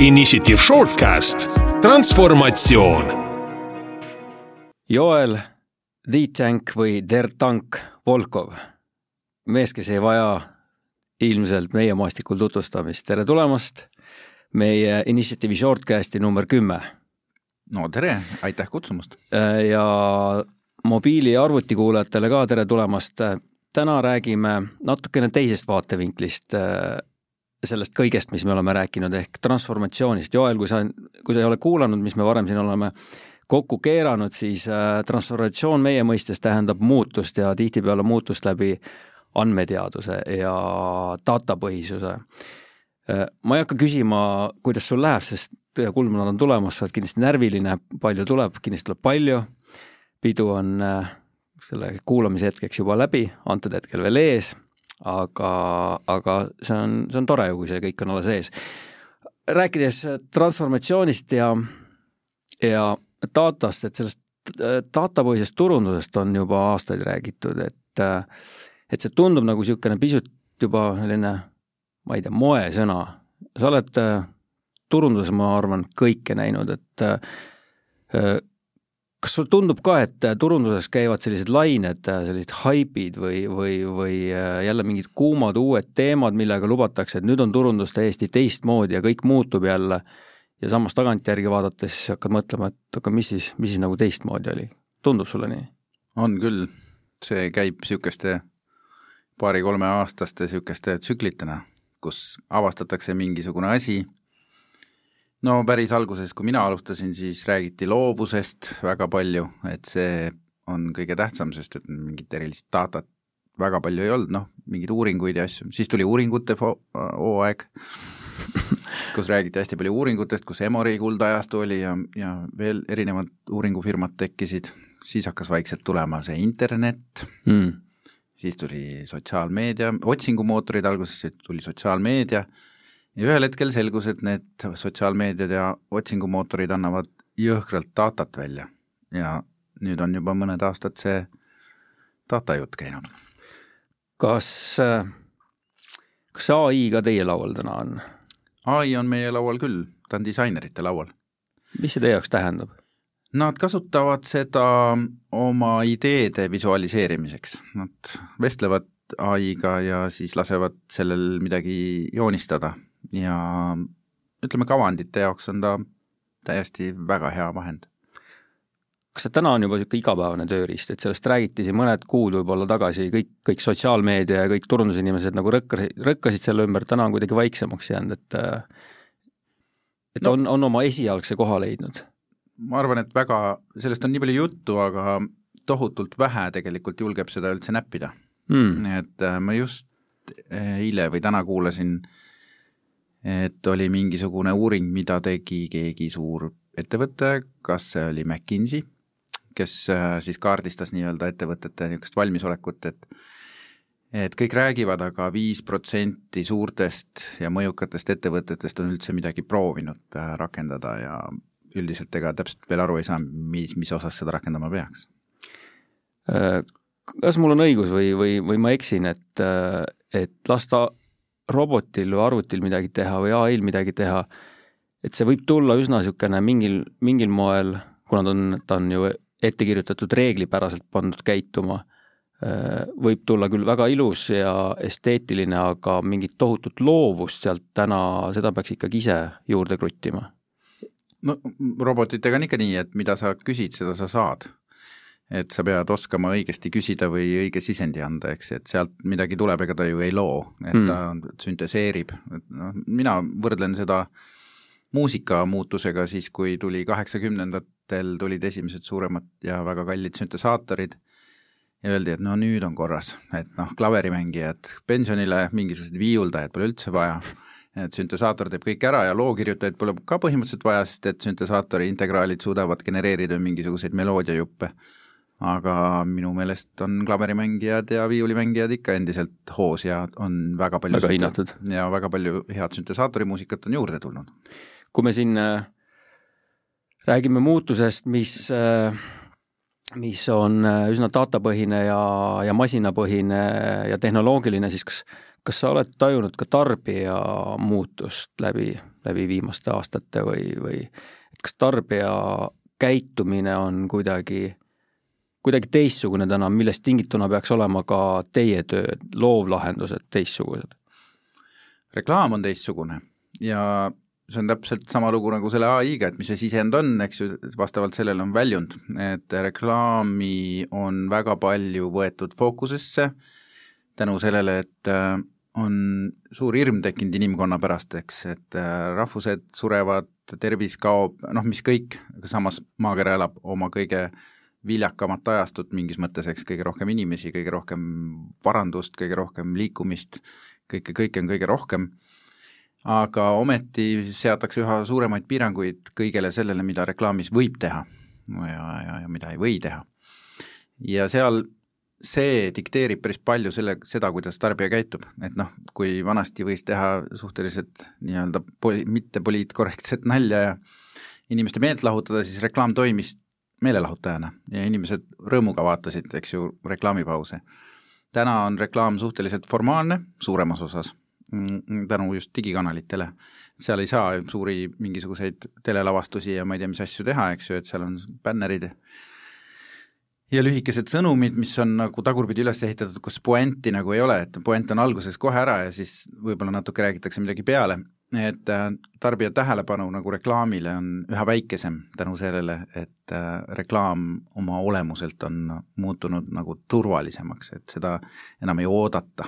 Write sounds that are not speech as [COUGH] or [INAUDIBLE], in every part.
Initiative Shortcast, transformatsioon. Joel The Tank või Der Tank Volkov, mees, kes ei vaja ilmselt meie maastikul tutvustamist, tere tulemast meie Initiative'i Shortcasti number kümme. no tere, aitäh kutsumast! ja mobiili- ja arvutikuulajatele ka tere tulemast. täna räägime natukene teisest vaatevinklist sellest kõigest, mis me oleme rääkinud, ehk transformatsioonist. Joel, kui sa, kui sa ei ole kuulanud, mis me varem siin oleme kokku keeranud, siis äh, transformatsioon meie mõistes tähendab muutust ja tihtipeale muutust läbi andmeteaduse ja datapõhisuse. Äh, ma ei hakka küsima, kuidas sul läheb, sest kuldmunad on tulemas, sa oled kindlasti närviline, palju tuleb, kindlasti tuleb palju. pidu on äh, selle kuulamise hetkeks juba läbi, antud hetkel veel ees aga, aga see on, see on tore, kui see kõik on alles ees. rääkides transformatsioonist ja, ja datast, et sellest datapõhisest turundusest on juba aastaid räägitud, et et see tundub nagu niisugune pisut juba selline, ma ei tea, moesõna. sa oled turunduses, ma arvan, kõike näinud, et kas sulle tundub ka, et turunduses käivad sellised lained, sellised haibid või, või, või äh, jälle mingid kuumad uued teemad, millega lubatakse, et nüüd on turundus täiesti teistmoodi ja kõik muutub jälle ja samas tagantjärgi vaadates hakkad mõtlema, et aga mis siis, mis siis nagu teistmoodi oli, tundub sulle nii? on küll, see käib niisuguste paari-kolmeaastaste niisuguste tsüklitena, kus avastatakse mingisugune asi no päris alguses, kui mina alustasin, siis räägiti loovusest väga palju, et see on kõige tähtsam, sest et mingit erilist datat väga palju ei olnud, noh, mingeid uuringuid ja asju, siis tuli uuringute hooaeg, [LAUGHS] kus räägiti hästi palju uuringutest, kus Emori kuldajastu oli ja, ja veel erinevad uuringufirmad tekkisid, siis hakkas vaikselt tulema see internet. Mm., siis tuli sotsiaalmeedia, otsingumootorid alguses, tuli sotsiaalmeedia ja ühel hetkel selgus, et need sotsiaalmeediad ja otsingumootorid annavad jõhkralt datat välja ja nüüd on juba mõned aastad see data jutt käinud. kas, kas ai ka teie laual täna on? ai on meie laual küll, ta on disainerite laual. mis see teie jaoks tähendab? Nad kasutavad seda oma ideede visualiseerimiseks, nad vestlevad ai-ga ja siis lasevad sellel midagi joonistada ja ütleme, kavandite jaoks on ta täiesti väga hea vahend. kas see täna on juba niisugune igapäevane tööriist, et sellest räägiti siin mõned kuud võib-olla tagasi, kõik, kõik sotsiaalmeedia ja kõik turundusinimesed nagu rõkkasid, rõkkasid selle ümber, täna on kuidagi vaiksemaks jäänud, et et no, on, on oma esialgse koha leidnud? ma arvan, et väga, sellest on nii palju juttu, aga tohutult vähe tegelikult julgeb seda üldse näppida mm.. et äh, ma just eile või täna kuulasin äh, et oli mingisugune uuring, mida tegi keegi suur ettevõte, kas see oli McKinsey, kes äh, siis kaardistas nii-öelda ettevõtete niisugust valmisolekut, et et kõik räägivad aga, aga viis protsenti suurtest ja mõjukatest ettevõtetest on üldse midagi proovinud äh, rakendada ja üldiselt ega täpselt veel aru ei saa, mis, mis osas seda rakendama peaks. Äh, kas mul on õigus või, või, või ma eksin, et, et lasta robotil või arvutil midagi teha või ai-l midagi teha, et see võib tulla üsna niisugune mingil, mingil moel, kuna ta on, ta on ju ette kirjutatud reeglipäraselt pandud käituma, võib tulla küll väga ilus ja esteetiline, aga mingit tohutut loovust sealt täna, seda peaks ikkagi ise juurde kruttima. no robotitega on ikka nii, et mida sa küsid, seda sa saad et sa pead oskama õigesti küsida või õige sisendi anda, eks, et sealt midagi tuleb, ega ta ju ei loo, et mm. ta sünteseerib, et noh, mina võrdlen seda muusika muutusega siis, kui tuli kaheksakümnendatel tulid esimesed suuremad ja väga kallid süntesaatorid ja öeldi, et no nüüd on korras, et noh, klaverimängijad pensionile, mingisugused viiuldajad pole üldse vaja, et süntesaator teeb kõik ära ja lookirjutajaid pole ka põhimõtteliselt vaja, sest et süntesaatori integraalid suudavad genereerida mingisuguseid meloodiajuppe aga minu meelest on klaverimängijad ja viiulimängijad ikka endiselt hoos ja on väga palju väga hinnatud. ja väga palju head süntesaatori muusikat on juurde tulnud. kui me siin äh, räägime muutusest, mis äh, mis on äh, üsna datapõhine ja, ja masinapõhine ja tehnoloogiline, siis kas, kas sa oled tajunud ka tarbija muutust läbi, läbi viimaste aastate või, või et kas tarbija käitumine on kuidagi, kuidagi teistsugune täna, millest tingituna peaks olema ka teie töö, loovlahendused teistsugused? reklaam on teistsugune ja see on täpselt sama lugu nagu selle ai-ga, et mis see sisend on, eks ju, vastavalt sellele on väljund, et reklaami on väga palju võetud fookusesse tänu sellele, et äh, on suur hirm tekkinud inimkonna pärast, eks, et äh, rahvused surevad, tervis kaob, noh, mis kõik, samas maakera elab oma kõige viljakamat ajastut mingis mõttes, eks, kõige rohkem inimesi, kõige rohkem varandust, kõige rohkem liikumist, kõike, kõike on kõige rohkem, aga ometi seatakse üha suuremaid piiranguid kõigele sellele, mida reklaamis võib teha ja, ja, ja mida ei või teha. ja seal see dikteerib päris palju selle, seda, kuidas tarbija käitub, et noh, kui vanasti võis teha suhteliselt nii-öelda poli-, mitte poliitkorrektset nalja ja inimeste meelt lahutada, siis reklaam toimis meelelahutajana ja inimesed rõõmuga vaatasid, eks ju, reklaamipause. täna on reklaam suhteliselt formaalne, suuremas osas, mm, tänu just digikanalitele. seal ei saa suuri mingisuguseid telelavastusi ja ma ei tea, mis asju teha, eks ju, et seal on bännerid ja lühikesed sõnumid, mis on nagu tagurpidi üles ehitatud, kus puenti nagu ei ole, et puent on alguses kohe ära ja siis võib-olla natuke räägitakse midagi peale, et äh, tarbija tähelepanu nagu reklaamile on üha väikesem tänu sellele, et äh, reklaam oma olemuselt on muutunud nagu turvalisemaks, et seda enam ei oodata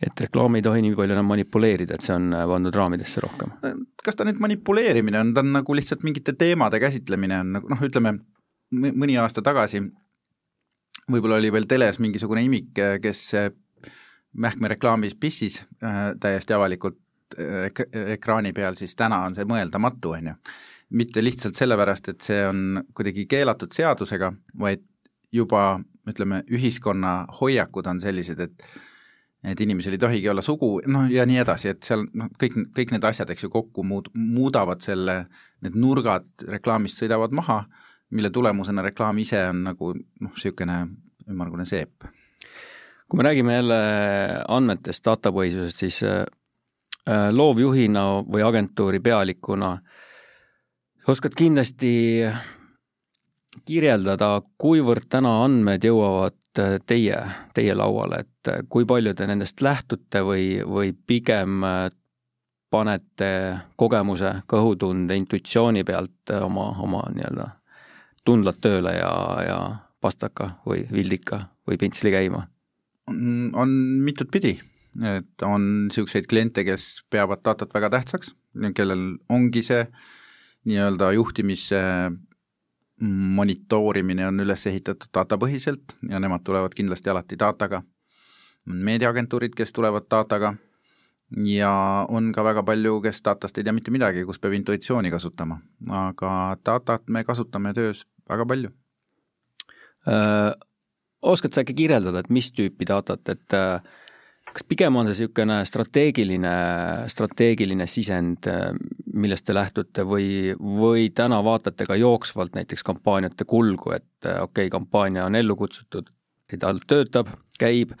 et reklaam ei tohi nii palju enam manipuleerida, et see on äh, pandud raamidesse rohkem? kas ta nüüd manipuleerimine on, ta on nagu lihtsalt mingite teemade käsitlemine on nagu noh, ütleme mõni aasta tagasi võib-olla oli veel teles mingisugune imik, kes Mähkme reklaamis pissis äh, täiesti avalikult ek ekraani peal, siis täna on see mõeldamatu, on ju. mitte lihtsalt sellepärast, et see on kuidagi keelatud seadusega, vaid juba ütleme, ühiskonna hoiakud on sellised, et et inimesel ei tohigi olla sugu, noh ja nii edasi, et seal noh, kõik, kõik need asjad, eks ju, kokku muud, muudavad selle, need nurgad reklaamist sõidavad maha mille tulemusena reklaam ise on nagu noh, niisugune ümmargune seep. kui me räägime jälle andmetest, datapõhisusest, siis äh, loovjuhina või agentuuri pealikuna oskad kindlasti kirjeldada, kuivõrd täna andmed jõuavad äh, teie, teie lauale, et äh, kui palju te nendest lähtute või, või pigem panete kogemuse, kõhutunde, intuitsiooni pealt oma, oma nii-öelda tundlad tööle ja, ja pastaka või vildika või pintsli käima? on mitut pidi, et on niisuguseid kliente, kes peavad datat väga tähtsaks, kellel ongi see nii-öelda juhtimise monitoorimine on üles ehitatud datapõhiselt ja nemad tulevad kindlasti alati dataga. on meediaagentuurid, kes tulevad dataga ja on ka väga palju, kes datast ei tea mitte midagi, kus peab intuitsiooni kasutama, aga datat me kasutame töös väga palju äh,. oskad sa äkki kirjeldada, et mis tüüpi datat, et äh, kas pigem on see niisugune strateegiline, strateegiline sisend, äh, millest te lähtute või, või täna vaatate ka jooksvalt näiteks kampaaniate kulgu, et äh, okei okay,, kampaania on ellu kutsutud, ta töötab, käib,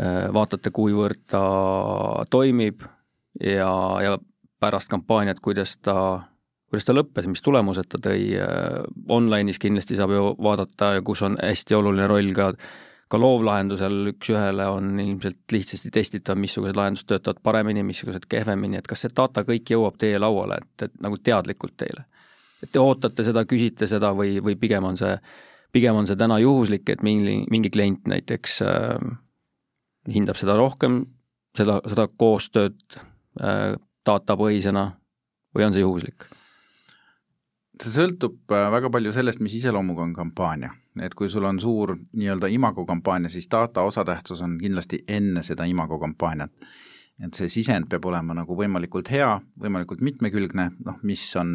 äh, vaatate, kuivõrd ta toimib ja, ja pärast kampaaniat, kuidas ta kuidas ta lõppes, mis tulemused ta tõi, äh, online'is kindlasti saab ju vaadata, kus on hästi oluline roll ka ka loovlahendusel üks-ühele on ilmselt lihtsasti testitav, missugused lahendused töötavad paremini, missugused kehvemini, et kas see data kõik jõuab teie lauale, et, et nagu teadlikult teile? et te ootate seda, küsite seda või, või pigem on see, pigem on see täna juhuslik, et mingi, mingi klient näiteks äh, hindab seda rohkem, seda, seda koostööd äh, datapõhisena või on see juhuslik? See sõltub äh, väga palju sellest, mis iseloomuga on kampaania. et kui sul on suur nii-öelda imago kampaania, siis data osatähtsus on kindlasti enne seda imago kampaaniat. et see sisend peab olema nagu võimalikult hea, võimalikult mitmekülgne, noh, mis on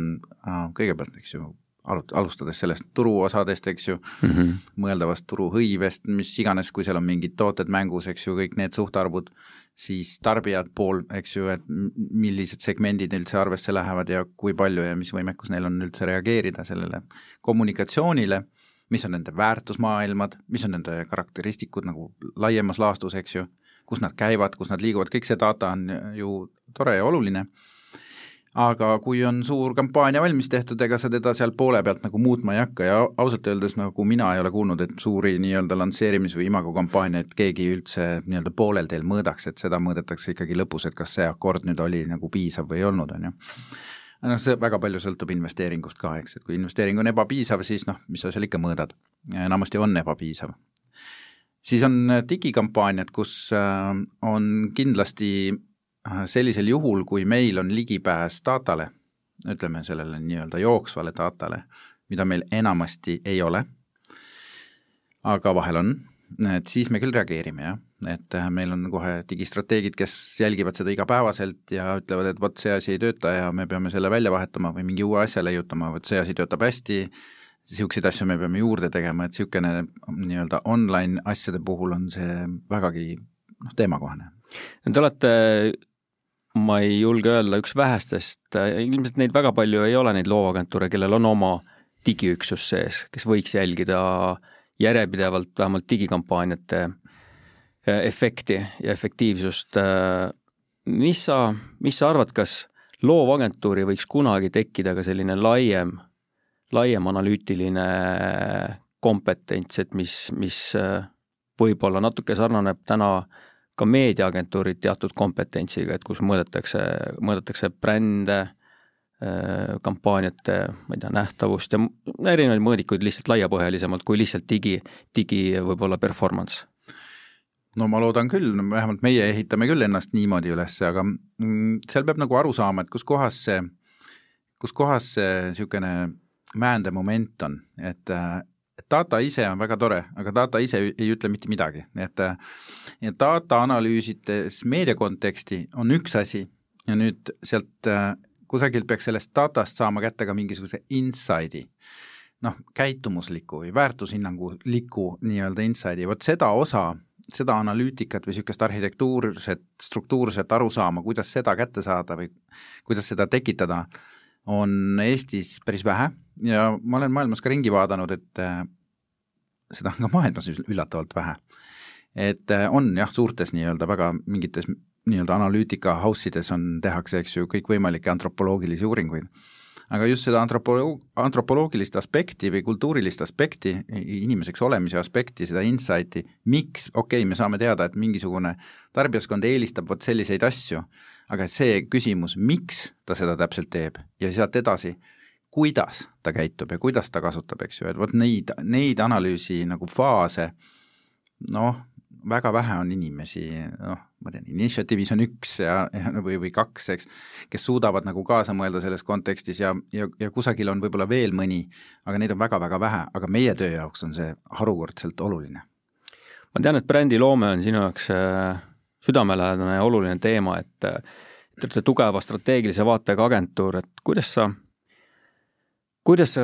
äh, kõigepealt, eks ju, alustades sellest turuosadest, eks ju mm, -hmm. mõeldavast turuhõivest, mis iganes, kui seal on mingid tooted mängus, eks ju, kõik need suhtarvud, siis tarbijad pool, eks ju, et millised segmendid üldse arvesse lähevad ja kui palju ja mis võimekus neil on üldse reageerida sellele kommunikatsioonile, mis on nende väärtusmaailmad, mis on nende karakteristikud nagu laiemas laastus, eks ju, kus nad käivad, kus nad liiguvad, kõik see data on ju tore ja oluline aga kui on suur kampaania valmis tehtud, ega sa teda seal poole pealt nagu muutma ei hakka ja ausalt öeldes nagu mina ei ole kuulnud, et suuri nii-öelda lansseerimis- või imago kampaaniaid keegi üldse nii-öelda poolel teel mõõdaks, et seda mõõdetakse ikkagi lõpus, et kas see akord nüüd oli nagu piisav või ei olnud, on ju. noh, see väga palju sõltub investeeringust ka, eks, et kui investeering on ebapiisav, siis noh, mis sa seal ikka mõõdad, enamasti on ebapiisav siis on digikampaaniad, kus äh, on kindlasti sellisel juhul, kui meil on ligipääs datale, ütleme sellele nii-öelda jooksvale datale, mida meil enamasti ei ole, aga vahel on, et siis me küll reageerime, jah. et äh, meil on kohe digistrateegid, kes jälgivad seda igapäevaselt ja ütlevad, et vot see asi ei tööta ja me peame selle välja vahetama või mingi uue asja leiutama, vot see asi töötab hästi, niisuguseid asju me peame juurde tegema, et niisugune nii-öelda online asjade puhul on see vägagi noh, teemakohane. Te olete ma ei julge öelda, üks vähestest, ilmselt neid väga palju ei ole, neid loovagentuure, kellel on oma digiüksus sees, kes võiks jälgida järjepidevalt vähemalt digikampaaniate äh, efekti ja efektiivsust. Äh, mis sa, mis sa arvad, kas loovagentuuri võiks kunagi tekkida ka selline laiem, laiem analüütiline kompetents, et mis, mis äh, võib-olla natuke sarnaneb täna äh, ka meediaagentuurid teatud kompetentsiga, et kus mõõdetakse, mõõdetakse brände, äh, kampaaniate, ma ei tea, nähtavust ja erinevaid mõõdikuid lihtsalt laiapõhjalisemalt kui lihtsalt digi, digi võib-olla performance. No ma loodan küll, no vähemalt meie ehitame küll ennast niimoodi üles, aga mm, seal peab nagu aru saama, et kus kohas see, kus kohas see niisugune mäände moment on, et äh, data ise on väga tore, aga data ise ei ütle mitte midagi, et ja data analüüsides meedia konteksti on üks asi ja nüüd sealt äh, kusagilt peaks sellest datast saama kätte ka mingisuguse inside'i, noh, käitumusliku või väärtushinnanguliku nii-öelda inside'i, vot seda osa, seda analüütikat või niisugust arhitektuurset, struktuurset arusaama, kuidas seda kätte saada või kuidas seda tekitada, on Eestis päris vähe. Ja ma olen maailmas ka ringi vaadanud, et äh, seda on ka maailmas üllatavalt vähe. et äh, on jah, suurtes nii-öelda väga mingites nii-öelda analüütika house ides on, tehakse, eks ju, kõikvõimalikke antropoloogilisi uuringuid, aga just seda antropoloog-, antropoloogilist aspekti või kultuurilist aspekti, inimeseks olemise aspekti, seda insight'i, miks, okei okay,, me saame teada, et mingisugune tarbijaskond eelistab vot selliseid asju, aga see küsimus, miks ta seda täpselt teeb ja sealt edasi, kuidas ta käitub ja kuidas ta kasutab, eks ju, et vot neid, neid analüüsi nagu faase noh, väga vähe on inimesi, noh, ma tean, initsiatiivis on üks ja, ja [LAUGHS] või, või kaks, eks, kes suudavad nagu kaasa mõelda selles kontekstis ja, ja, ja kusagil on võib-olla veel mõni, aga neid on väga-väga vähe, aga meie töö jaoks on see harukordselt oluline. ma tean, et brändiloome on sinu jaoks äh, südamelähedane ja oluline teema, et te olete tugeva strateegilise vaatega agentuur, et kuidas sa kuidas sa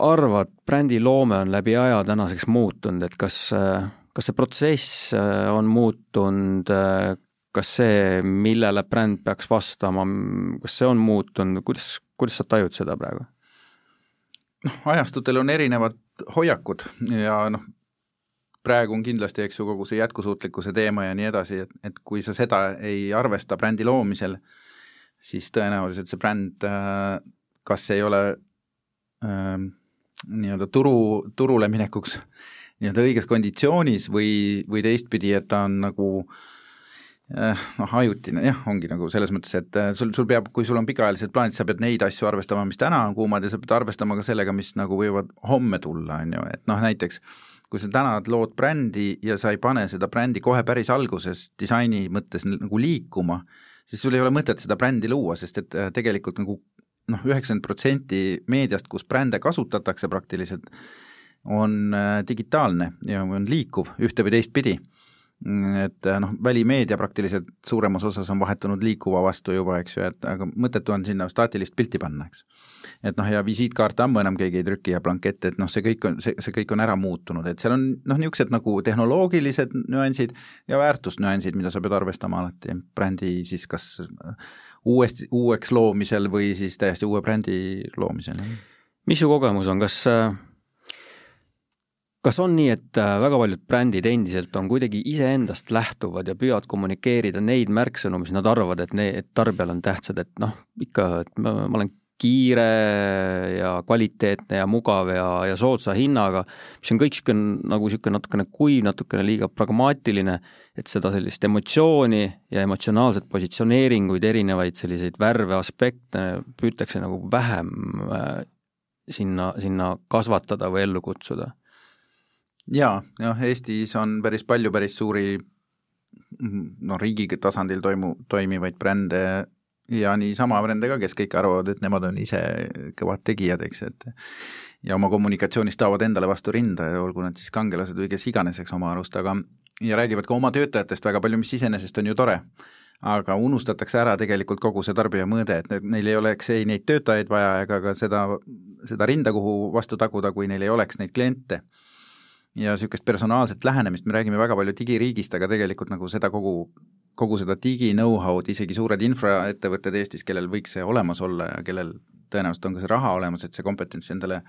arvad, brändiloome on läbi aja tänaseks muutunud, et kas, kas see protsess äh, on muutunud, äh, kas see, millele bränd peaks vastama, kas see on muutunud, kuidas, kuidas sa tajud seda praegu? noh, ajastutel on erinevad hoiakud ja noh, praegu on kindlasti, eks ju, kogu see jätkusuutlikkuse teema ja nii edasi, et, et kui sa seda ei arvesta brändi loomisel, siis tõenäoliselt see bränd äh, kas ei ole nii-öelda turu, turule minekuks nii-öelda õiges konditsioonis või, või teistpidi, et ta on nagu äh, noh, ajutine, jah, ongi nagu selles mõttes, et äh, sul, sul peab, kui sul on pikaajalised plaanid, sa pead neid asju arvestama, mis täna on kuumad ja sa pead arvestama ka sellega, mis nagu võivad homme tulla, on ju, et noh, näiteks kui sa täna lood brändi ja sa ei pane seda brändi kohe päris alguses disaini mõttes nagu liikuma, siis sul ei ole mõtet seda brändi luua, sest et äh, tegelikult nagu noh, üheksakümmend protsenti meediast, kus brände kasutatakse praktiliselt, on äh, digitaalne ja on liikuv ühte või teistpidi. et äh, noh, välimeedia praktiliselt suuremas osas on vahetunud liikuva vastu juba, eks ju, et aga mõttetu on sinna staatilist pilti panna, eks. et noh, ja visiitkaarte ammu enam keegi ei trüki ja blankette, et noh, see kõik on, see, see kõik on ära muutunud, et seal on noh, niisugused nagu tehnoloogilised nüansid ja väärtusnüansid, mida sa pead arvestama alati brändi siis kas uuesti, uueks loomisel või siis täiesti uue brändi loomisel. mis su kogemus on, kas kas on nii, et äh, väga paljud brändid endiselt on kuidagi iseendast lähtuvad ja püüavad kommunikeerida neid märksõnu, mis nad arvavad, et need, et tarbijale on tähtsad, et noh, ikka, et ma, ma olen kiire ja kvaliteetne ja mugav ja, ja soodsa hinnaga, mis on kõik niisugune nagu niisugune natukene kuiv, natukene liiga pragmaatiline, et seda sellist emotsiooni ja emotsionaalset positsioneeringuid, erinevaid selliseid värve, aspekte püütakse nagu vähem äh, sinna, sinna kasvatada või ellu kutsuda. Jaa, jah, Eestis on päris palju päris suuri noh, riigi tasandil toimu, toimivaid brände ja niisama brände ka, kes kõik arvavad, et nemad on ise kõvad tegijad, eks, et ja oma kommunikatsioonis taovad endale vastu rinda ja olgu nad siis kangelased või kes iganes, eks, oma arust, aga ja räägivad ka oma töötajatest väga palju, mis iseenesest on ju tore, aga unustatakse ära tegelikult kogu see tarbija mõõde, et neil ei oleks ei neid töötajaid vaja ega ka seda, seda rinda, kuhu vastu taguda, kui neil ei oleks neid kliente. Ja niisugust personaalset lähenemist, me räägime väga palju digiriigist, aga tegelikult nagu seda kogu, kogu seda digi know-how'd, isegi suured infraettevõtted Eestis, kellel võiks see olemas olla ja kellel tõenäoliselt on ka see raha olemas, et see kompetents endale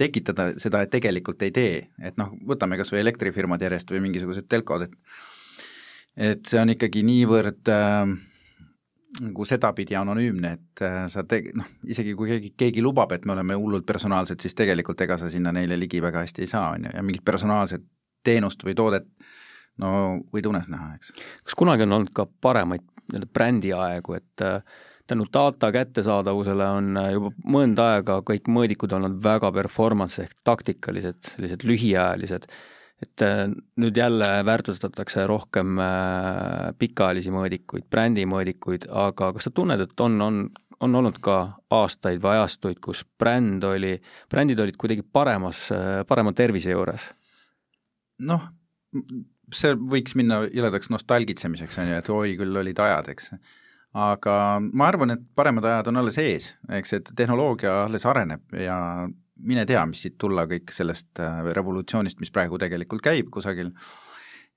tekitada, seda tegelikult ei tee, et noh, võtame kas või elektrifirmad järjest või mingisugused telkod, et et see on ikkagi niivõrd äh, nagu sedapidi anonüümne, et äh, sa te-, noh, isegi kui keegi, keegi lubab, et me oleme hullult personaalsed, siis tegelikult ega sa sinna neile ligi väga hästi ei saa, on ju, ja mingit personaalset teenust või toodet no võid unes näha, eks. kas kunagi on olnud ka paremaid nii-öelda brändiaegu, et äh, tänu data kättesaadavusele on äh, juba mõnda aega kõik mõõdikud olnud väga performance ehk taktikalised, sellised lühiajalised et äh, nüüd jälle väärtustatakse rohkem pikaajalisi mõõdikuid, brändi mõõdikuid, aga kas sa tunned, et on, on, on olnud ka aastaid või ajastuid, kus bränd oli, brändid olid kuidagi paremas, parema tervise juures? noh, see võiks minna jõledaks nostalgitsemiseks, on ju, et oi, küll olid ajad, eks. aga ma arvan, et paremad ajad on alles ees, eks, et tehnoloogia alles areneb ja mine tea, mis siit tulla kõik sellest äh, revolutsioonist, mis praegu tegelikult käib kusagil,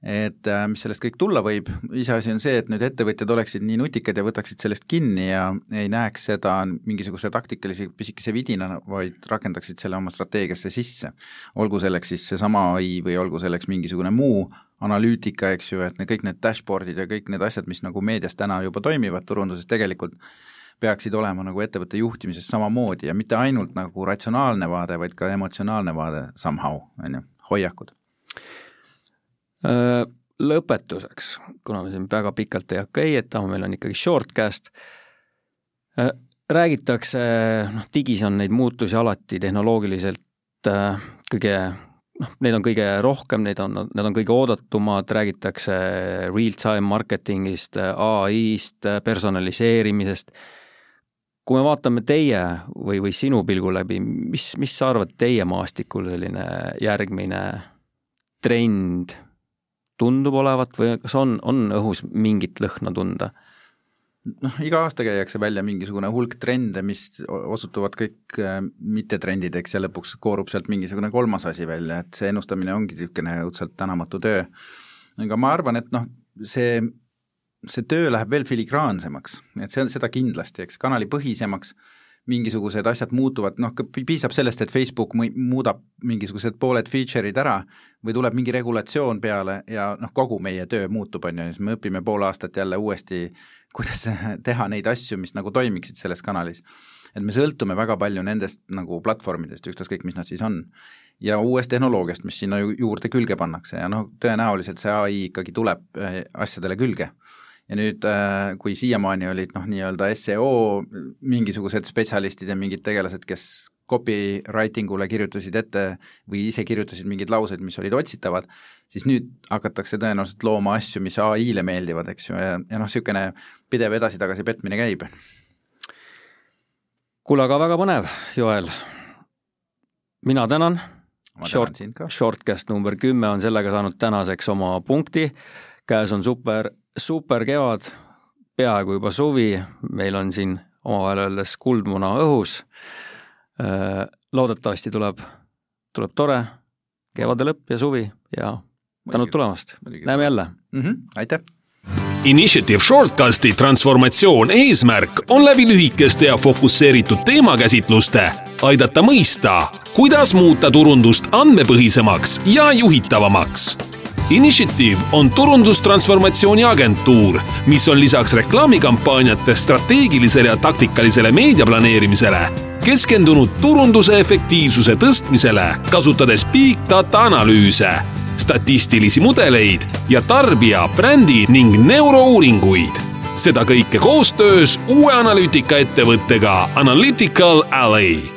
et äh, mis sellest kõik tulla võib, iseasi on see, et nüüd ettevõtjad oleksid nii nutikad ja võtaksid sellest kinni ja ei näeks seda mingisuguse taktikalise pisikese vidinana, vaid rakendaksid selle oma strateegiasse sisse. olgu selleks siis seesama ai või olgu selleks mingisugune muu analüütika, eks ju, et need kõik need dashboard'id ja kõik need asjad, mis nagu meedias täna juba toimivad turunduses, tegelikult peaksid olema nagu ettevõtte juhtimises samamoodi ja mitte ainult nagu ratsionaalne vaade, vaid ka emotsionaalne vaade somehow, on ju, hoiakud. Lõpetuseks, kuna me siin väga pikalt ei hakka heietama, meil on ikkagi shortcast, räägitakse, noh, digis on neid muutusi alati tehnoloogiliselt kõige noh, neid on kõige rohkem, neid on, need on kõige oodatumad, räägitakse real-time marketingist, ai-st, personaliseerimisest. Kui me vaatame teie või, või sinu pilgu läbi, mis, mis sa arvad teie maastikul selline järgmine trend tundub olevat või kas on, on õhus mingit lõhna tunda? noh, iga aasta käiakse välja mingisugune hulk trende, mis osutuvad kõik äh, mittetrendideks ja lõpuks koorub sealt mingisugune kolmas asi välja, et see ennustamine ongi niisugune õudselt tänamatu töö. aga ma arvan, et noh, see see töö läheb veel filigraansemaks, et see on seda kindlasti, eks, kanalipõhisemaks, mingisugused asjad muutuvad, noh, piisab sellest, et Facebook muudab mingisugused pooled feature'id ära või tuleb mingi regulatsioon peale ja noh, kogu meie töö muutub, on ju, ja siis me õpime pool aastat jälle uuesti, kuidas [LAUGHS] teha neid asju, mis nagu toimiksid selles kanalis. et me sõltume väga palju nendest nagu platvormidest, ükstaskõik, mis nad siis on. ja uuest tehnoloogiast, mis sinna juurde külge pannakse ja noh, tõenäoliselt see ai ikkagi tuleb äh, asjadele külge ja nüüd, äh, kui siiamaani olid noh, nii-öelda seo mingisugused spetsialistid ja mingid tegelased, kes copywriting ule kirjutasid ette või ise kirjutasid mingeid lauseid, mis olid otsitavad, siis nüüd hakatakse tõenäoliselt looma asju, mis ai-le meeldivad, eks ju, ja, ja noh, niisugune pidev edasi-tagasi petmine käib. kuule, aga väga põnev, Joel. mina tänan. Short, shortcast number kümme on sellega saanud tänaseks oma punkti. käes on super super kevad, peaaegu juba suvi, meil on siin omavahel öeldes kuldmuna õhus. Äh, loodetavasti tuleb, tuleb tore kevade lõpp ja suvi ja tänud tulemast, näeme jälle mm. -hmm. aitäh! Initiative Shortcasti transformatsioon eesmärk on läbi lühikeste ja fokusseeritud teemakäsitluste aidata mõista, kuidas muuta turundust andmepõhisemaks ja juhitavamaks. Initiative on turundustransformatsiooni agentuur, mis on lisaks reklaamikampaaniate strateegilisele ja taktikalisele meediaplaneerimisele keskendunud turunduse efektiivsuse tõstmisele, kasutades big data analüüse statistilisi mudeleid ja tarbija, brändi ning neurouuringuid. seda kõike koostöös uue analüütikaettevõttega Analytical Alley